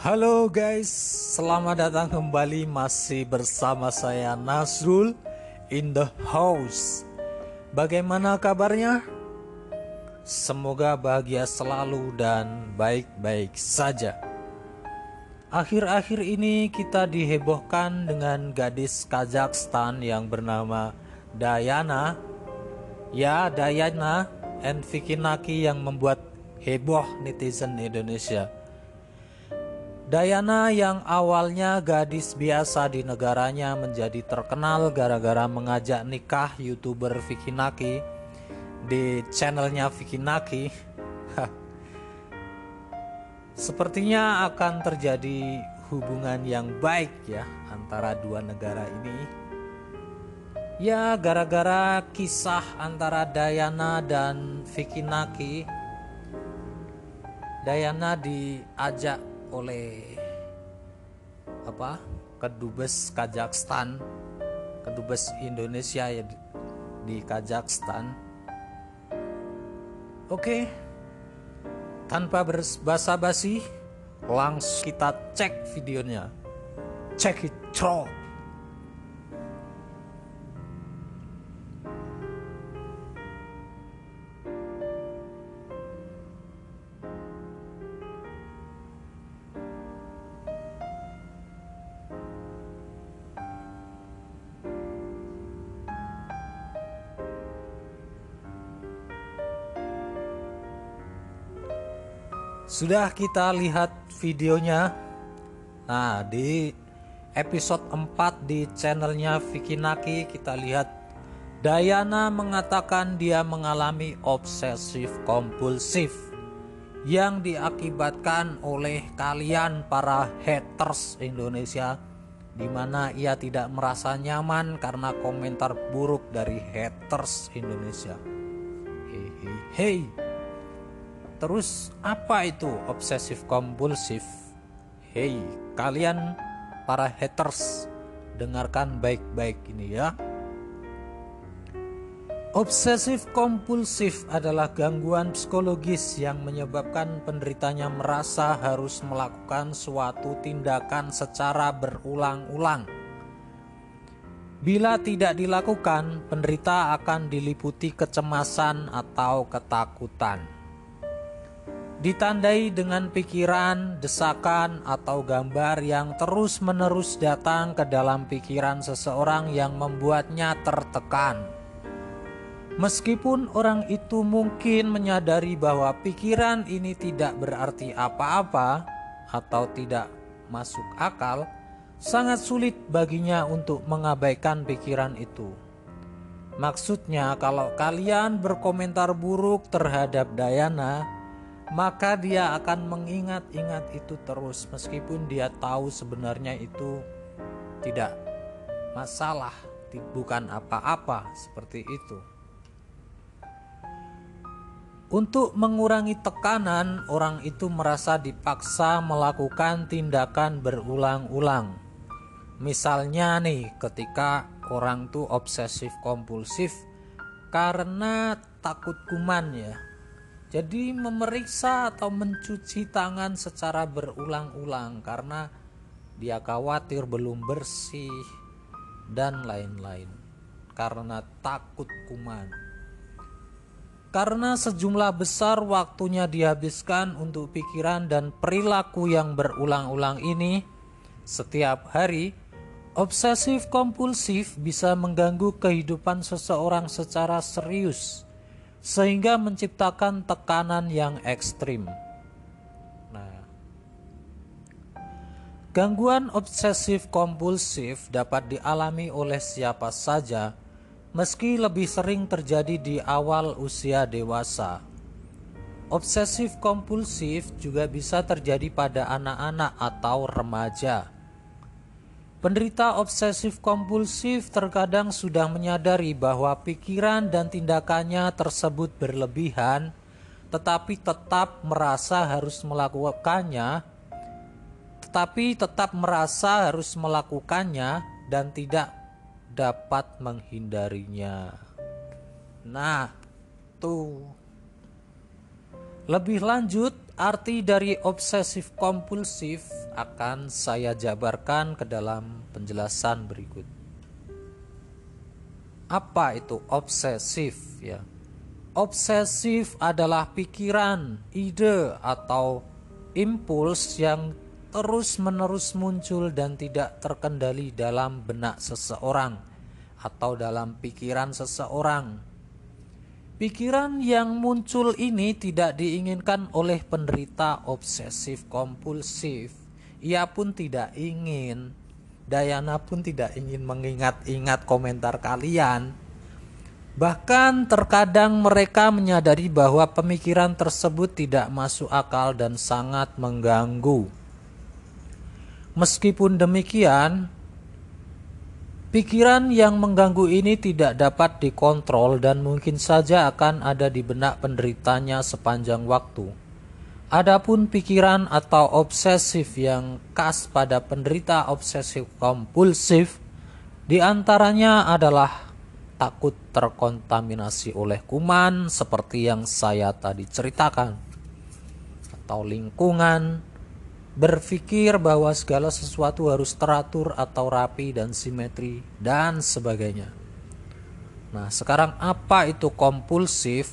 Halo guys, selamat datang kembali masih bersama saya Nasrul in the house. Bagaimana kabarnya? Semoga bahagia selalu dan baik-baik saja. Akhir-akhir ini kita dihebohkan dengan gadis Kazakhstan yang bernama Dayana. Ya, Dayana and Vicky Naki yang membuat heboh netizen Indonesia. Dayana yang awalnya gadis biasa di negaranya menjadi terkenal gara-gara mengajak nikah youtuber Vicky Naki di channelnya Vicky Naki. Sepertinya akan terjadi hubungan yang baik ya antara dua negara ini. Ya gara-gara kisah antara Dayana dan Vicky Naki. Dayana diajak oleh apa kedubes Kazakhstan kedubes Indonesia ya di, di Kazakhstan. Oke tanpa basa-basi langsung kita cek videonya. Cek it through Sudah kita lihat videonya. Nah, di episode 4 di channelnya Vicky Naki kita lihat Dayana mengatakan dia mengalami obsesif kompulsif yang diakibatkan oleh kalian para haters Indonesia di mana ia tidak merasa nyaman karena komentar buruk dari haters Indonesia. Hei, hei, hei. Terus apa itu obsesif kompulsif? Hei, kalian para haters, dengarkan baik-baik ini ya. Obsesif kompulsif adalah gangguan psikologis yang menyebabkan penderitanya merasa harus melakukan suatu tindakan secara berulang-ulang. Bila tidak dilakukan, penderita akan diliputi kecemasan atau ketakutan ditandai dengan pikiran, desakan, atau gambar yang terus-menerus datang ke dalam pikiran seseorang yang membuatnya tertekan. Meskipun orang itu mungkin menyadari bahwa pikiran ini tidak berarti apa-apa atau tidak masuk akal, sangat sulit baginya untuk mengabaikan pikiran itu. Maksudnya, kalau kalian berkomentar buruk terhadap Dayana, maka dia akan mengingat-ingat itu terus meskipun dia tahu sebenarnya itu tidak masalah, bukan apa-apa seperti itu. Untuk mengurangi tekanan, orang itu merasa dipaksa melakukan tindakan berulang-ulang. Misalnya nih, ketika orang tuh obsesif kompulsif karena takut kuman ya, jadi memeriksa atau mencuci tangan secara berulang-ulang karena dia khawatir belum bersih dan lain-lain. Karena takut kuman. Karena sejumlah besar waktunya dihabiskan untuk pikiran dan perilaku yang berulang-ulang ini setiap hari, obsesif kompulsif bisa mengganggu kehidupan seseorang secara serius sehingga menciptakan tekanan yang ekstrim. Nah, gangguan obsesif kompulsif dapat dialami oleh siapa saja, meski lebih sering terjadi di awal usia dewasa. Obsesif kompulsif juga bisa terjadi pada anak-anak atau remaja. Penderita obsesif kompulsif terkadang sudah menyadari bahwa pikiran dan tindakannya tersebut berlebihan, tetapi tetap merasa harus melakukannya, tetapi tetap merasa harus melakukannya dan tidak dapat menghindarinya. Nah, tuh. Lebih lanjut, arti dari obsesif kompulsif akan saya jabarkan ke dalam penjelasan berikut. Apa itu obsesif ya? Obsesif adalah pikiran, ide atau impuls yang terus-menerus muncul dan tidak terkendali dalam benak seseorang atau dalam pikiran seseorang Pikiran yang muncul ini tidak diinginkan oleh penderita obsesif kompulsif. Ia pun tidak ingin. Dayana pun tidak ingin mengingat-ingat komentar kalian. Bahkan terkadang mereka menyadari bahwa pemikiran tersebut tidak masuk akal dan sangat mengganggu. Meskipun demikian, Pikiran yang mengganggu ini tidak dapat dikontrol dan mungkin saja akan ada di benak penderitanya sepanjang waktu. Adapun pikiran atau obsesif yang khas pada penderita obsesif kompulsif di antaranya adalah takut terkontaminasi oleh kuman seperti yang saya tadi ceritakan atau lingkungan, berpikir bahwa segala sesuatu harus teratur atau rapi dan simetri dan sebagainya. Nah, sekarang apa itu kompulsif?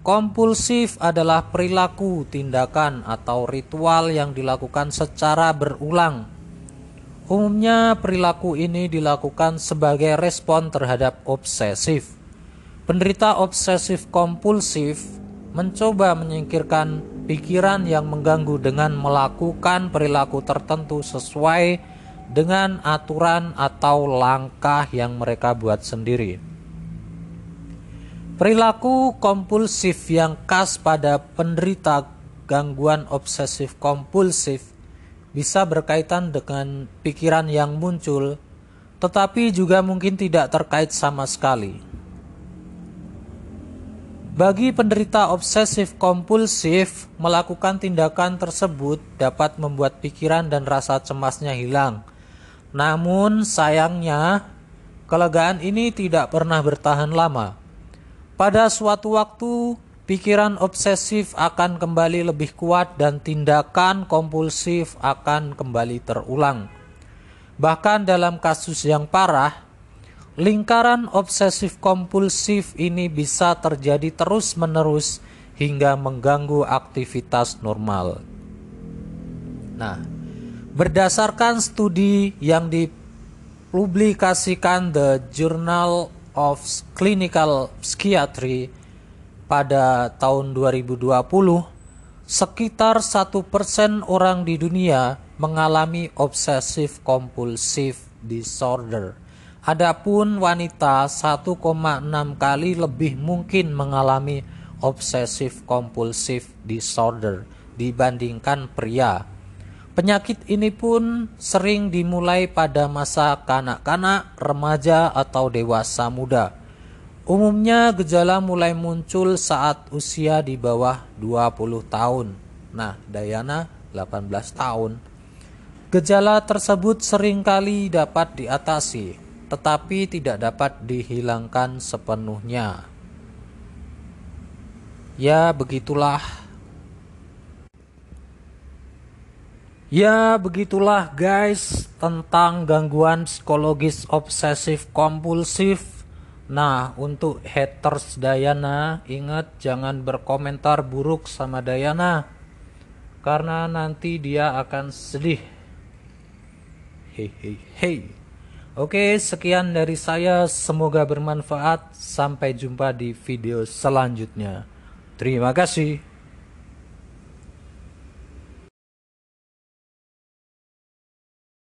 Kompulsif adalah perilaku, tindakan, atau ritual yang dilakukan secara berulang. Umumnya, perilaku ini dilakukan sebagai respon terhadap obsesif. Penderita obsesif kompulsif mencoba menyingkirkan pikiran yang mengganggu dengan melakukan perilaku tertentu sesuai dengan aturan atau langkah yang mereka buat sendiri. Perilaku kompulsif yang khas pada penderita gangguan obsesif kompulsif bisa berkaitan dengan pikiran yang muncul, tetapi juga mungkin tidak terkait sama sekali. Bagi penderita obsesif kompulsif, melakukan tindakan tersebut dapat membuat pikiran dan rasa cemasnya hilang. Namun, sayangnya, kelegaan ini tidak pernah bertahan lama. Pada suatu waktu, pikiran obsesif akan kembali lebih kuat, dan tindakan kompulsif akan kembali terulang. Bahkan, dalam kasus yang parah, Lingkaran obsesif kompulsif ini bisa terjadi terus-menerus hingga mengganggu aktivitas normal. Nah, berdasarkan studi yang dipublikasikan The Journal of Clinical Psychiatry pada tahun 2020, sekitar satu persen orang di dunia mengalami obsesif kompulsif disorder Adapun wanita 1,6 kali lebih mungkin mengalami obsesif kompulsif disorder dibandingkan pria. Penyakit ini pun sering dimulai pada masa kanak-kanak, remaja, atau dewasa muda. Umumnya gejala mulai muncul saat usia di bawah 20 tahun. Nah, Dayana 18 tahun. Gejala tersebut sering kali dapat diatasi tetapi tidak dapat dihilangkan sepenuhnya. Ya, begitulah. Ya, begitulah guys tentang gangguan psikologis obsesif kompulsif. Nah, untuk haters Dayana, ingat jangan berkomentar buruk sama Dayana karena nanti dia akan sedih. Hei, hei, hei. Oke, sekian dari saya. Semoga bermanfaat. Sampai jumpa di video selanjutnya. Terima kasih.